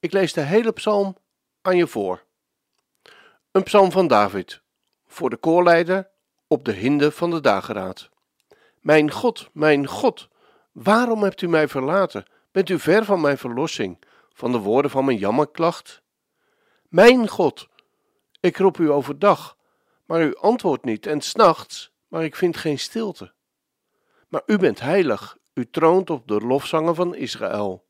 Ik lees de hele psalm aan je voor. Een psalm van David, voor de koorleider op de hinde van de dageraad. Mijn God, mijn God, waarom hebt u mij verlaten? Bent u ver van mijn verlossing, van de woorden van mijn jammerklacht? Mijn God, ik roep u overdag, maar u antwoordt niet, en s'nachts, maar ik vind geen stilte. Maar u bent heilig, u troont op de lofzangen van Israël.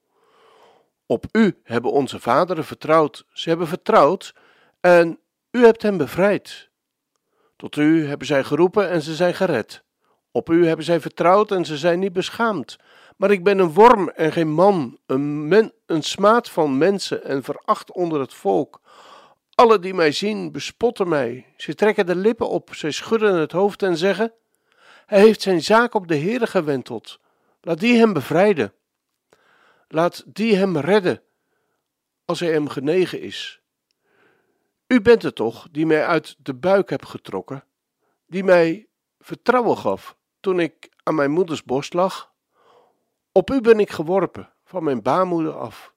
Op u hebben onze vaderen vertrouwd. Ze hebben vertrouwd en u hebt hen bevrijd. Tot u hebben zij geroepen en ze zijn gered. Op u hebben zij vertrouwd en ze zijn niet beschaamd. Maar ik ben een worm en geen man, een, men, een smaad van mensen en veracht onder het volk. Alle die mij zien bespotten mij. Ze trekken de lippen op, zij schudden het hoofd en zeggen: Hij heeft zijn zaak op de Heere gewenteld. Laat die hem bevrijden. Laat die hem redden, als hij hem genegen is. U bent het toch die mij uit de buik hebt getrokken, die mij vertrouwen gaf toen ik aan mijn moeders borst lag? Op u ben ik geworpen, van mijn baarmoeder af.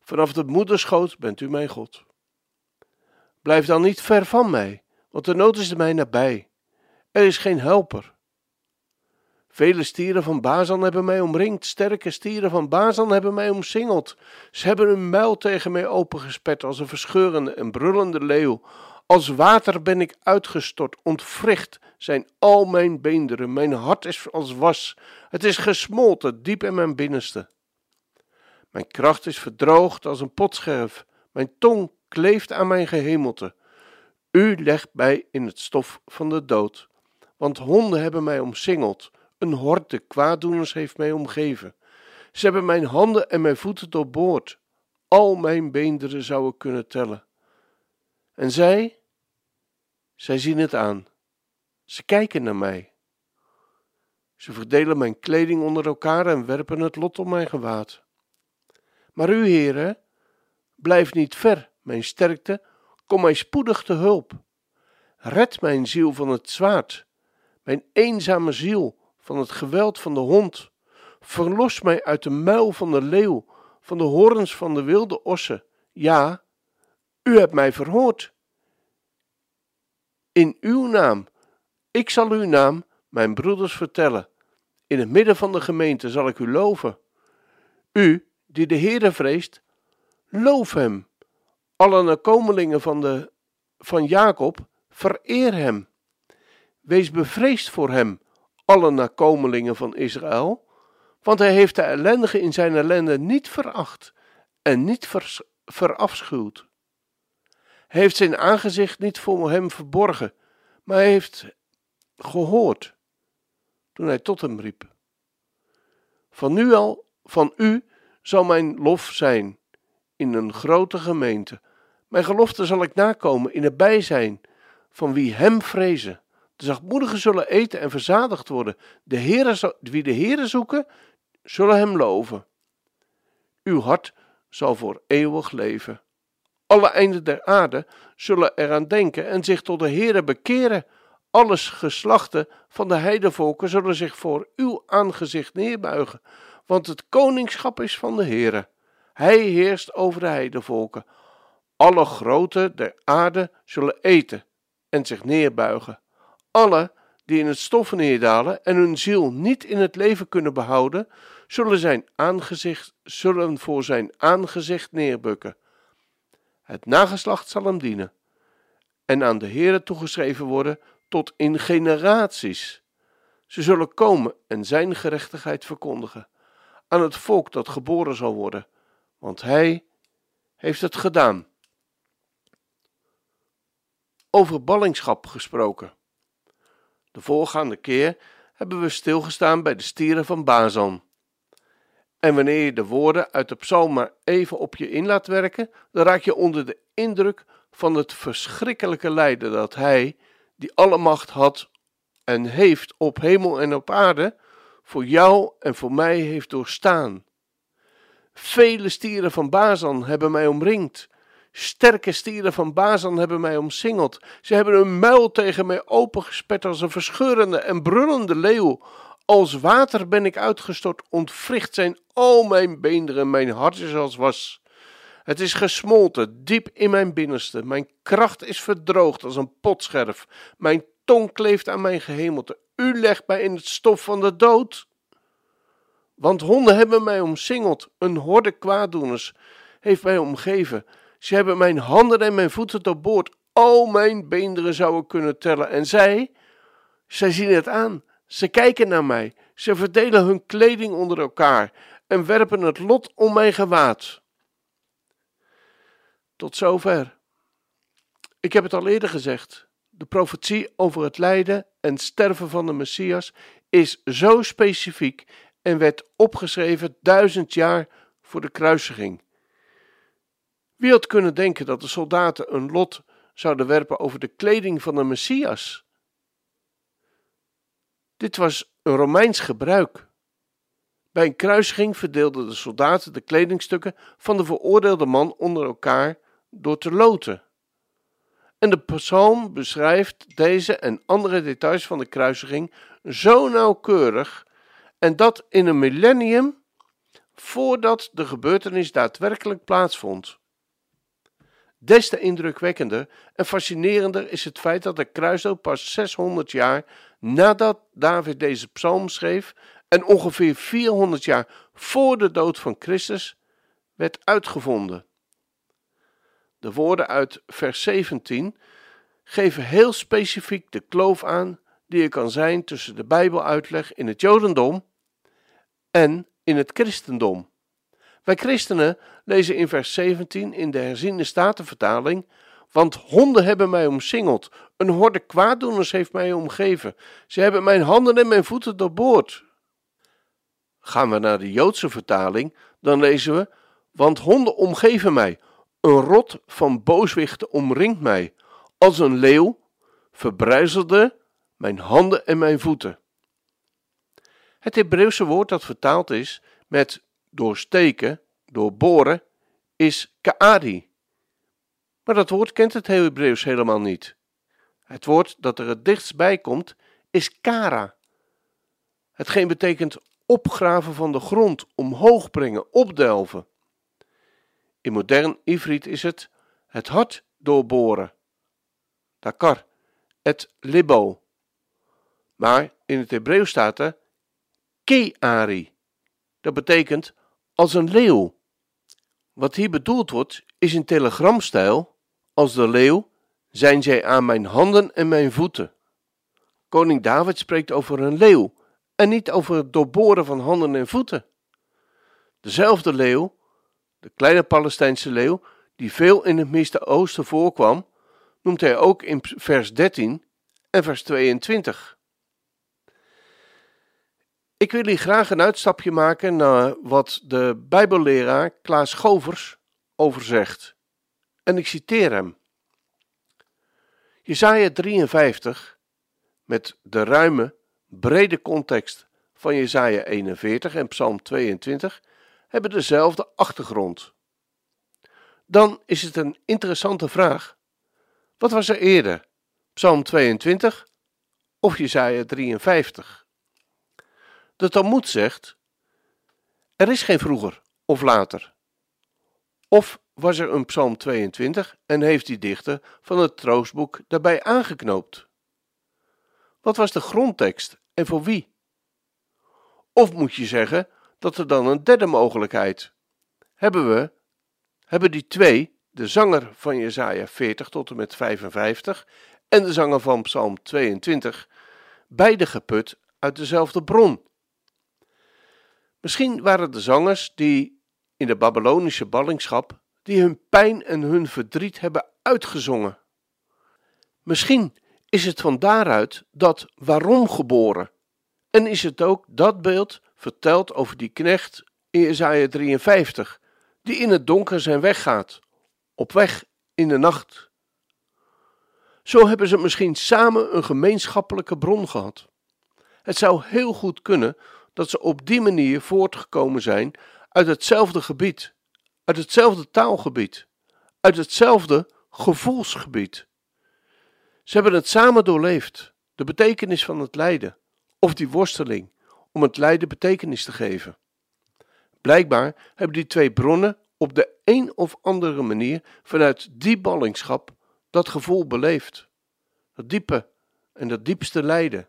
Vanaf de moederschoot bent u mijn God. Blijf dan niet ver van mij, want de nood is mij nabij. Er is geen helper. Vele stieren van Bazan hebben mij omringd, sterke stieren van Bazan hebben mij omsingeld. Ze hebben hun muil tegen mij opengesperd als een verscheurende en brullende leeuw. Als water ben ik uitgestort, ontwricht zijn al mijn beenderen. Mijn hart is als was, het is gesmolten diep in mijn binnenste. Mijn kracht is verdroogd als een potscherf, mijn tong kleeft aan mijn gehemelte. U legt mij in het stof van de dood, want honden hebben mij omsingeld. Een horde kwaaddoeners heeft mij omgeven. Ze hebben mijn handen en mijn voeten doorboord. Al mijn beenderen zouden kunnen tellen. En zij, zij zien het aan. Ze kijken naar mij. Ze verdelen mijn kleding onder elkaar en werpen het lot om mijn gewaad. Maar u, heren, blijf niet ver, mijn sterkte, kom mij spoedig te hulp. Red mijn ziel van het zwaard, mijn eenzame ziel van het geweld van de hond. Verlos mij uit de muil van de leeuw, van de horens van de wilde ossen. Ja, u hebt mij verhoord. In uw naam, ik zal uw naam mijn broeders vertellen. In het midden van de gemeente zal ik u loven. U, die de Heere vreest, loof hem. Alle nakomelingen van, de, van Jacob, vereer hem. Wees bevreesd voor hem, alle nakomelingen van Israël, want hij heeft de ellendige in zijn ellende niet veracht en niet ver, verafschuwd. Hij heeft zijn aangezicht niet voor hem verborgen, maar hij heeft gehoord toen hij tot hem riep. Van nu al, van u zal mijn lof zijn in een grote gemeente. Mijn gelofte zal ik nakomen in het bijzijn van wie hem vrezen. De zachtmoedigen zullen eten en verzadigd worden. De Heere, wie de Heere zoeken, zullen hem loven. Uw hart zal voor eeuwig leven. Alle einden der aarde zullen eraan denken en zich tot de Heere bekeren. Alle geslachten van de heidevolken zullen zich voor uw aangezicht neerbuigen, want het koningschap is van de Heere. Hij heerst over de heidevolken. Alle groten der aarde zullen eten en zich neerbuigen. Alle die in het stof neerdalen en hun ziel niet in het leven kunnen behouden, zullen, zijn aangezicht, zullen voor zijn aangezicht neerbukken. Het nageslacht zal hem dienen en aan de Heere toegeschreven worden tot in generaties. Ze zullen komen en zijn gerechtigheid verkondigen aan het volk dat geboren zal worden, want hij heeft het gedaan. Over ballingschap gesproken. De voorgaande keer hebben we stilgestaan bij de stieren van Bazan. En wanneer je de woorden uit de psalm maar even op je in laat werken, dan raak je onder de indruk van het verschrikkelijke lijden dat hij, die alle macht had en heeft op hemel en op aarde, voor jou en voor mij heeft doorstaan. Vele stieren van Bazan hebben mij omringd. Sterke stieren van Bazan hebben mij omsingeld. Ze hebben hun muil tegen mij opengesperd als een verscheurende en brullende leeuw. Als water ben ik uitgestort, ontwricht zijn al mijn beenderen, mijn hart is als was. Het is gesmolten, diep in mijn binnenste. Mijn kracht is verdroogd als een potscherf. Mijn tong kleeft aan mijn gehemelte. U legt mij in het stof van de dood. Want honden hebben mij omsingeld, een horde kwaaddoeners heeft mij omgeven. Ze hebben mijn handen en mijn voeten doorboord. Al mijn beenderen zouden kunnen tellen. En zij, zij zien het aan. Ze kijken naar mij. Ze verdelen hun kleding onder elkaar en werpen het lot om mijn gewaad. Tot zover. Ik heb het al eerder gezegd. De profetie over het lijden en sterven van de Messias is zo specifiek en werd opgeschreven duizend jaar voor de kruisiging. Wie had kunnen denken dat de soldaten een lot zouden werpen over de kleding van de Messias? Dit was een Romeins gebruik. Bij een kruisiging verdeelden de soldaten de kledingstukken van de veroordeelde man onder elkaar door te loten. En de psalm beschrijft deze en andere details van de kruisiging zo nauwkeurig en dat in een millennium voordat de gebeurtenis daadwerkelijk plaatsvond. Des te indrukwekkender en fascinerender is het feit dat de kruisdood pas 600 jaar nadat David deze psalm schreef en ongeveer 400 jaar voor de dood van Christus werd uitgevonden. De woorden uit vers 17 geven heel specifiek de kloof aan die er kan zijn tussen de Bijbeluitleg in het Jodendom en in het christendom. Wij christenen lezen in vers 17 in de herziende statenvertaling: Want honden hebben mij omsingeld, een horde kwaaddoeners heeft mij omgeven. Ze hebben mijn handen en mijn voeten doorboord. Gaan we naar de Joodse vertaling, dan lezen we: Want honden omgeven mij, een rot van booswichten omringt mij. Als een leeuw verbrijzelde mijn handen en mijn voeten. Het Hebreeuwse woord dat vertaald is met doorsteken, doorboren, is kaadi. Maar dat woord kent het Hebreeuws helemaal niet. Het woord dat er het dichtst bij komt is kara. Hetgeen betekent opgraven van de grond, omhoog brengen, opdelven. In modern Ivriet is het het hart doorboren. Dakar, het libo. Maar in het Hebreeuws staat er Keari. Dat betekent als een leeuw. Wat hier bedoeld wordt, is in telegramstijl: als de leeuw zijn zij aan mijn handen en mijn voeten. Koning David spreekt over een leeuw en niet over het doorboren van handen en voeten. Dezelfde leeuw, de kleine Palestijnse leeuw, die veel in het Midden-Oosten voorkwam, noemt hij ook in vers 13 en vers 22. Ik wil hier graag een uitstapje maken naar wat de Bijbelleraar Klaas Govers over zegt. En ik citeer hem. Jesaja 53, met de ruime, brede context van Jesaja 41 en Psalm 22, hebben dezelfde achtergrond. Dan is het een interessante vraag. Wat was er eerder? Psalm 22 of Jesaja 53? De Talmud zegt: er is geen vroeger of later. Of was er een Psalm 22 en heeft die dichter van het troostboek daarbij aangeknoopt? Wat was de grondtekst en voor wie? Of moet je zeggen dat er dan een derde mogelijkheid? Hebben we, hebben die twee, de zanger van Jesaja 40 tot en met 55 en de zanger van Psalm 22, beide geput uit dezelfde bron? Misschien waren de zangers die in de Babylonische ballingschap die hun pijn en hun verdriet hebben uitgezongen. Misschien is het van daaruit dat waarom geboren en is het ook dat beeld verteld over die knecht in Jesaja 53, die in het donker zijn weggaat, op weg in de nacht. Zo hebben ze misschien samen een gemeenschappelijke bron gehad. Het zou heel goed kunnen dat ze op die manier voortgekomen zijn uit hetzelfde gebied, uit hetzelfde taalgebied, uit hetzelfde gevoelsgebied. Ze hebben het samen doorleefd, de betekenis van het lijden, of die worsteling om het lijden betekenis te geven. Blijkbaar hebben die twee bronnen op de een of andere manier vanuit die ballingschap dat gevoel beleefd. Dat diepe en dat diepste lijden.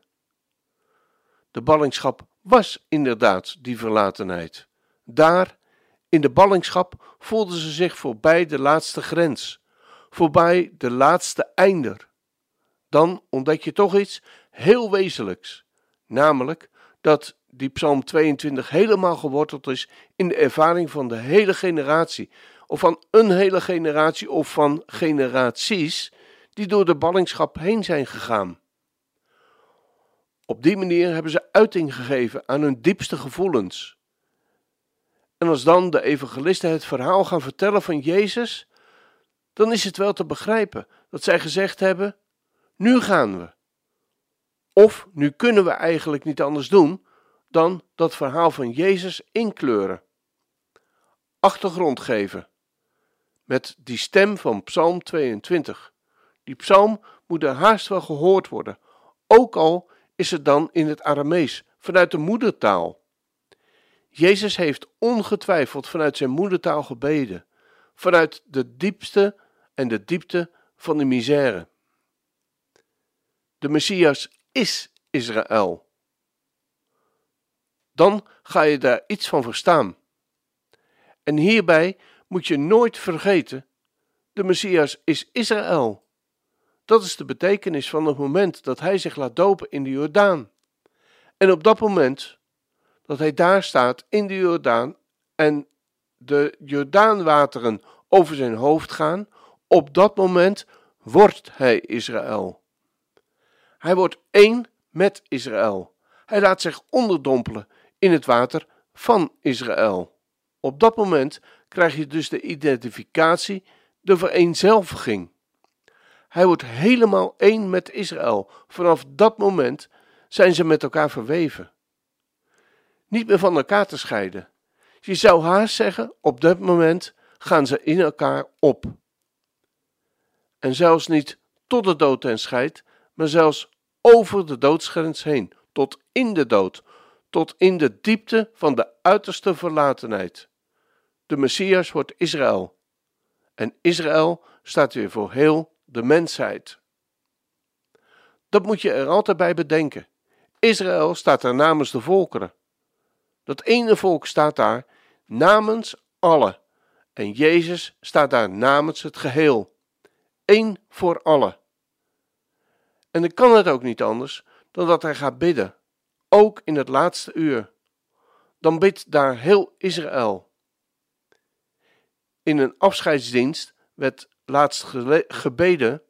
De ballingschap was inderdaad die verlatenheid. Daar, in de ballingschap, voelden ze zich voorbij de laatste grens, voorbij de laatste einder. Dan ontdek je toch iets heel wezenlijks, namelijk dat die Psalm 22 helemaal geworteld is in de ervaring van de hele generatie, of van een hele generatie of van generaties die door de ballingschap heen zijn gegaan. Op die manier hebben ze uiting gegeven aan hun diepste gevoelens. En als dan de evangelisten het verhaal gaan vertellen van Jezus, dan is het wel te begrijpen dat zij gezegd hebben: Nu gaan we. Of nu kunnen we eigenlijk niet anders doen dan dat verhaal van Jezus inkleuren. Achtergrond geven. Met die stem van Psalm 22. Die psalm moet er haast wel gehoord worden, ook al is het dan in het Aramees, vanuit de moedertaal. Jezus heeft ongetwijfeld vanuit zijn moedertaal gebeden, vanuit de diepste en de diepte van de misère. De Messias is Israël. Dan ga je daar iets van verstaan. En hierbij moet je nooit vergeten: de Messias is Israël. Dat is de betekenis van het moment dat hij zich laat dopen in de Jordaan. En op dat moment dat hij daar staat in de Jordaan en de Jordaanwateren over zijn hoofd gaan, op dat moment wordt hij Israël. Hij wordt één met Israël. Hij laat zich onderdompelen in het water van Israël. Op dat moment krijg je dus de identificatie, de vereenzelviging. Hij wordt helemaal één met Israël. Vanaf dat moment zijn ze met elkaar verweven. Niet meer van elkaar te scheiden. Je zou haast zeggen, op dat moment gaan ze in elkaar op. En zelfs niet tot de dood en scheidt, maar zelfs over de doodsgrens heen, tot in de dood, tot in de diepte van de uiterste verlatenheid. De Messias wordt Israël. En Israël staat weer voor heel de mensheid. Dat moet je er altijd bij bedenken. Israël staat er namens de volkeren. Dat ene volk staat daar namens alle. En Jezus staat daar namens het geheel. Eén voor alle. En dan kan het ook niet anders dan dat hij gaat bidden, ook in het laatste uur. Dan bidt daar heel Israël. In een afscheidsdienst werd laatst gebeden: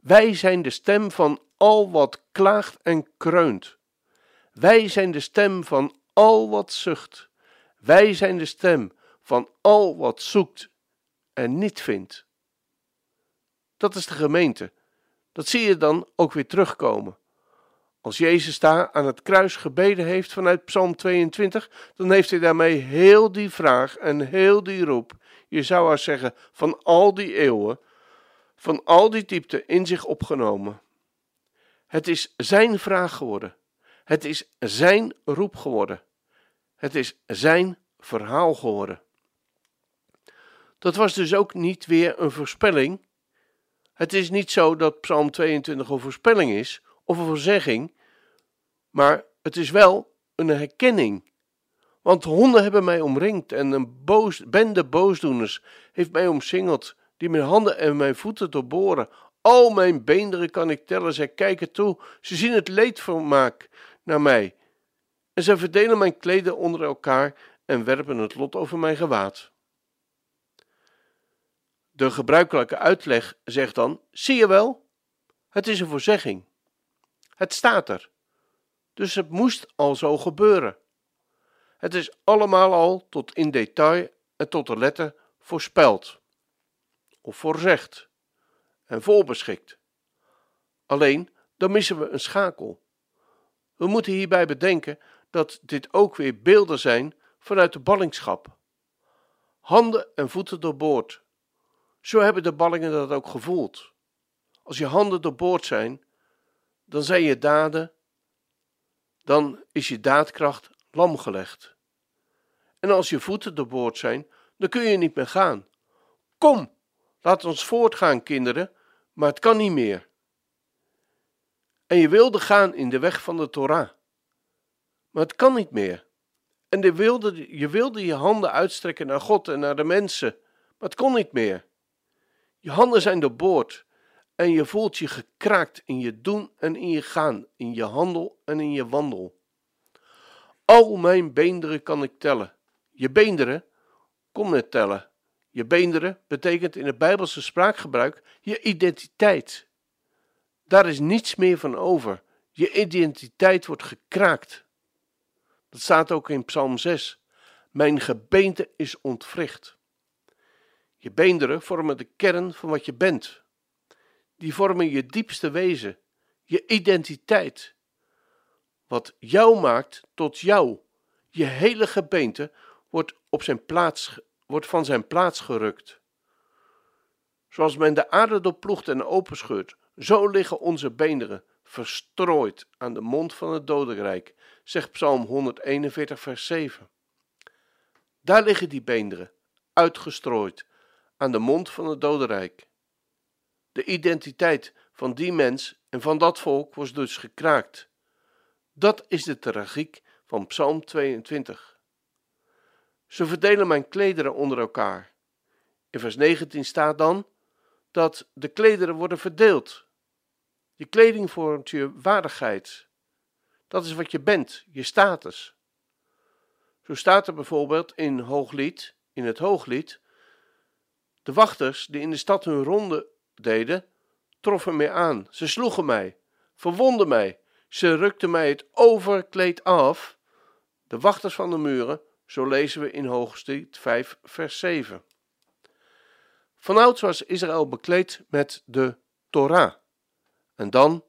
Wij zijn de stem van al wat klaagt en kreunt. Wij zijn de stem van al wat zucht. Wij zijn de stem van al wat zoekt en niet vindt. Dat is de gemeente. Dat zie je dan ook weer terugkomen. Als Jezus daar aan het kruis gebeden heeft vanuit Psalm 22, dan heeft hij daarmee heel die vraag en heel die roep, je zou haar zeggen, van al die eeuwen, van al die diepte in zich opgenomen. Het is zijn vraag geworden. Het is zijn roep geworden. Het is zijn verhaal geworden. Dat was dus ook niet weer een voorspelling. Het is niet zo dat Psalm 22 een voorspelling is of een voorzegging, maar het is wel een herkenning. Want honden hebben mij omringd en een boos, bende boosdoeners heeft mij omsingeld, die mijn handen en mijn voeten doorboren. Al mijn beenderen kan ik tellen, zij kijken toe, ze zien het leedvermaak naar mij. En zij verdelen mijn kleden onder elkaar en werpen het lot over mijn gewaad. De gebruikelijke uitleg zegt dan: zie je wel, het is een voorzegging. Het staat er. Dus het moest al zo gebeuren. Het is allemaal al tot in detail en tot de letter voorspeld, of voorzegd en voorbeschikt. Alleen, dan missen we een schakel. We moeten hierbij bedenken dat dit ook weer beelden zijn vanuit de ballingschap. Handen en voeten doorboord. Zo hebben de ballingen dat ook gevoeld. Als je handen doorboord zijn, dan zijn je daden, dan is je daadkracht lamgelegd. En als je voeten doorboord zijn, dan kun je niet meer gaan. Kom, laat ons voortgaan, kinderen, maar het kan niet meer. En je wilde gaan in de weg van de Torah, maar het kan niet meer. En je wilde, je wilde je handen uitstrekken naar God en naar de mensen, maar het kon niet meer. Je handen zijn doorboord en je voelt je gekraakt in je doen en in je gaan, in je handel en in je wandel. Al mijn beenderen kan ik tellen. Je beenderen, kom net tellen. Je beenderen betekent in het Bijbelse spraakgebruik je identiteit. Daar is niets meer van over. Je identiteit wordt gekraakt. Dat staat ook in Psalm 6. Mijn gebeente is ontwricht. Je beenderen vormen de kern van wat je bent. Die vormen je diepste wezen, je identiteit. Wat jou maakt tot jou. Je hele gebeente wordt, op zijn plaats, wordt van zijn plaats gerukt. Zoals men de aarde doorploegt en openscheurt, zo liggen onze beenderen verstrooid aan de mond van het dodenrijk, zegt Psalm 141, vers 7. Daar liggen die beenderen, uitgestrooid, aan de mond van het dodenrijk. De identiteit van die mens en van dat volk was dus gekraakt. Dat is de tragiek van Psalm 22. Ze verdelen mijn klederen onder elkaar. In vers 19 staat dan dat de klederen worden verdeeld. Je kleding vormt je waardigheid. Dat is wat je bent, je status. Zo staat er bijvoorbeeld in Hooglied, in het Hooglied, de wachters die in de stad hun ronde deden, troffen mij aan. Ze sloegen mij, verwonden mij, ze rukten mij het overkleed af. De wachters van de muren, zo lezen we in Hooglied 5, vers 7. Vanouds was Israël bekleed met de Torah. En dan,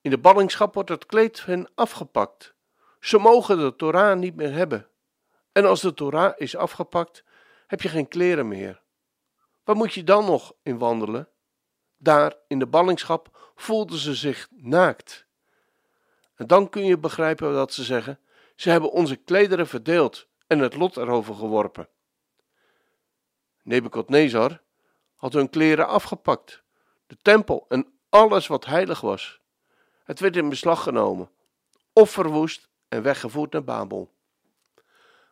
in de ballingschap wordt het kleed hen afgepakt. Ze mogen de Torah niet meer hebben. En als de Torah is afgepakt, heb je geen kleren meer. Waar moet je dan nog in wandelen? Daar, in de ballingschap, voelden ze zich naakt. En dan kun je begrijpen dat ze zeggen: ze hebben onze klederen verdeeld en het lot erover geworpen. Nebukadnezar had hun kleren afgepakt, de tempel en alles wat heilig was. Het werd in beslag genomen, of verwoest en weggevoerd naar Babel.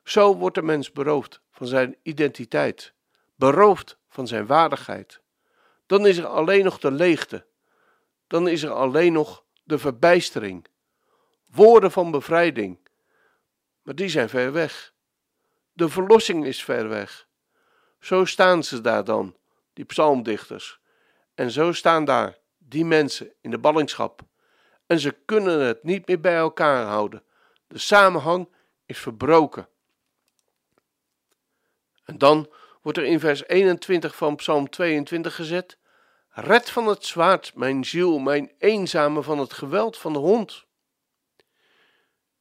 Zo wordt de mens beroofd van zijn identiteit, beroofd van zijn waardigheid. Dan is er alleen nog de leegte, dan is er alleen nog de verbijstering, woorden van bevrijding, maar die zijn ver weg. De verlossing is ver weg. Zo staan ze daar dan, die psalmdichters, en zo staan daar die mensen in de ballingschap. En ze kunnen het niet meer bij elkaar houden. De samenhang is verbroken. En dan wordt er in vers 21 van Psalm 22 gezet: Red van het zwaard, mijn ziel, mijn eenzame van het geweld van de hond.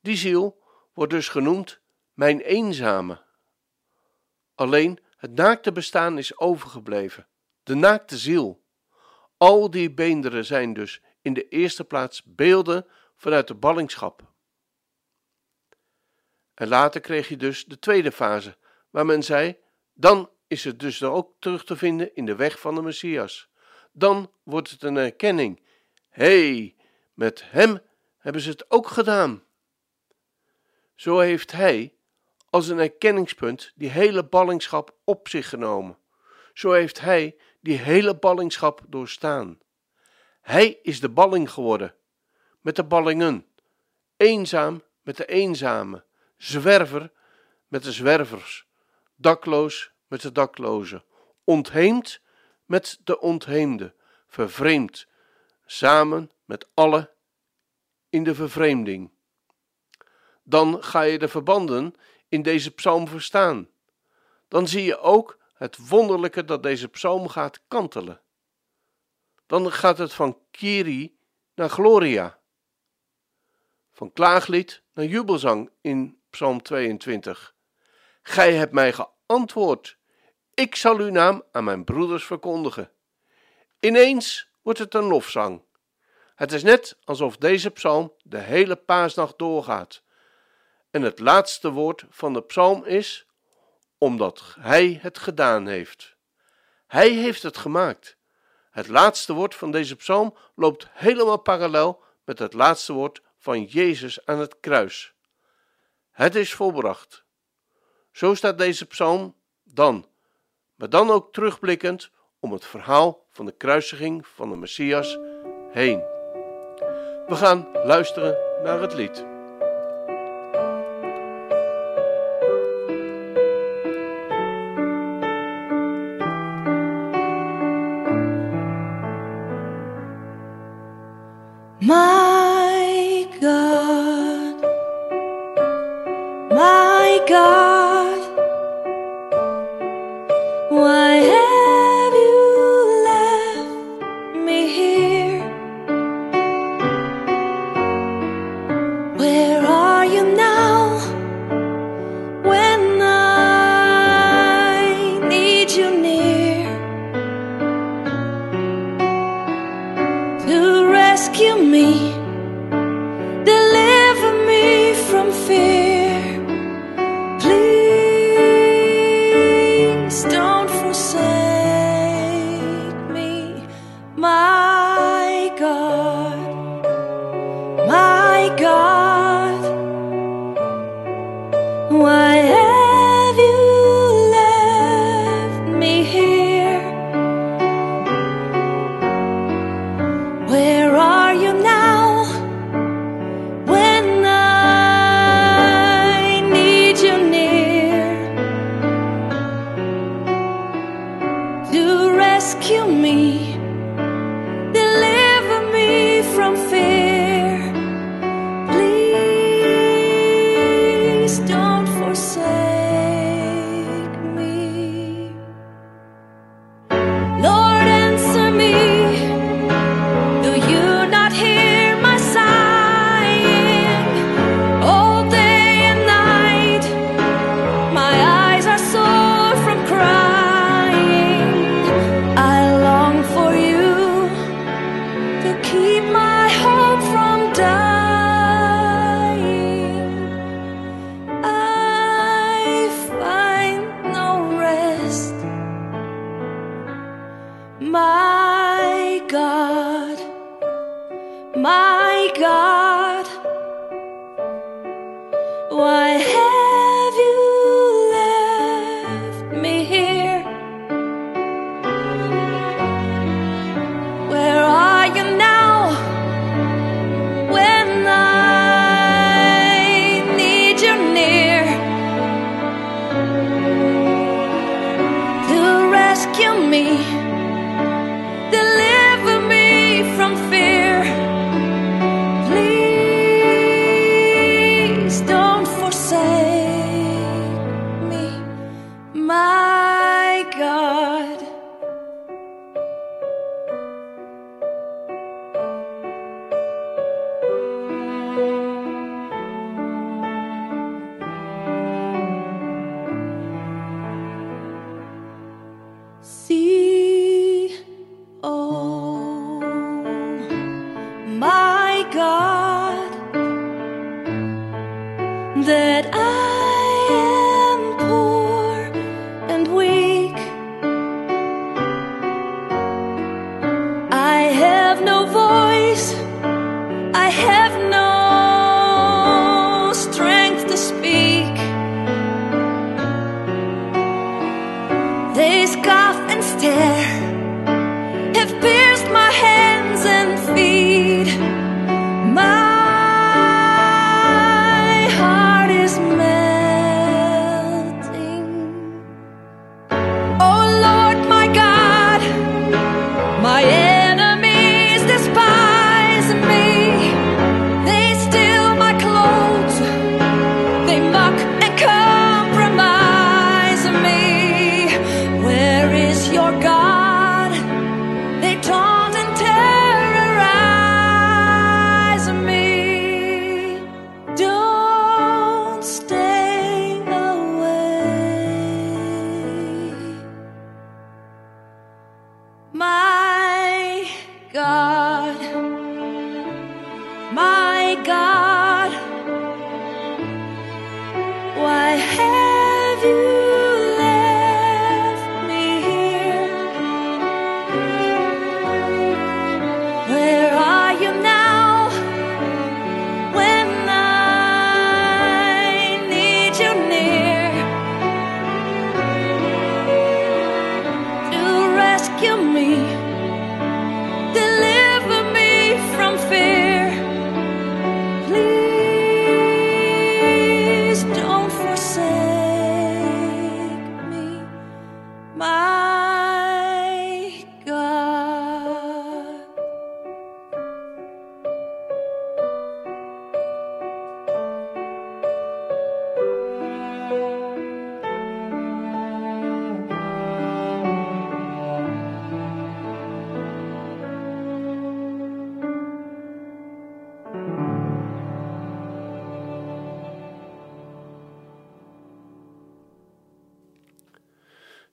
Die ziel wordt dus genoemd mijn eenzame. Alleen het naakte bestaan is overgebleven, de naakte ziel. Al die beenderen zijn dus in de eerste plaats beelden vanuit de ballingschap. En later kreeg je dus de tweede fase, waar men zei: dan is het dus ook terug te vinden in de weg van de Messias. Dan wordt het een erkenning. Hé, hey, met hem hebben ze het ook gedaan. Zo heeft hij als een erkenningspunt die hele ballingschap op zich genomen. Zo heeft hij die hele ballingschap doorstaan. Hij is de balling geworden, met de ballingen, eenzaam met de eenzame, zwerver met de zwervers, dakloos met de daklozen, ontheemd met de ontheemde, vervreemd, samen met alle in de vervreemding. Dan ga je de verbanden in deze psalm verstaan, dan zie je ook het wonderlijke dat deze psalm gaat kantelen. Dan gaat het van Kiri naar Gloria, van klaaglied naar jubelzang in Psalm 22. Gij hebt mij geantwoord, ik zal uw naam aan mijn broeders verkondigen. Ineens wordt het een lofzang. Het is net alsof deze psalm de hele paasnacht doorgaat. En het laatste woord van de psalm is: omdat Hij het gedaan heeft. Hij heeft het gemaakt. Het laatste woord van deze psalm loopt helemaal parallel met het laatste woord van Jezus aan het kruis. Het is volbracht. Zo staat deze psalm dan, maar dan ook terugblikkend om het verhaal van de kruisiging van de Messias heen. We gaan luisteren naar het lied.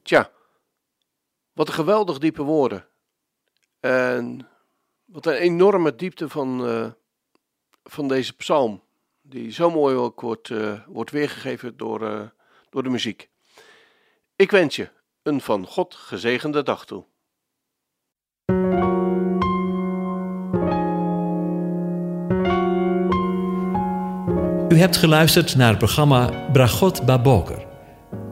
Tja, wat een geweldig diepe woorden. En wat een enorme diepte van, eh, van deze psalm. Die zo mooi ook wordt, eh, wordt weergegeven door, eh, door de muziek. Ik wens je een van God gezegende dag toe. U hebt geluisterd naar het programma Bragot Baboker.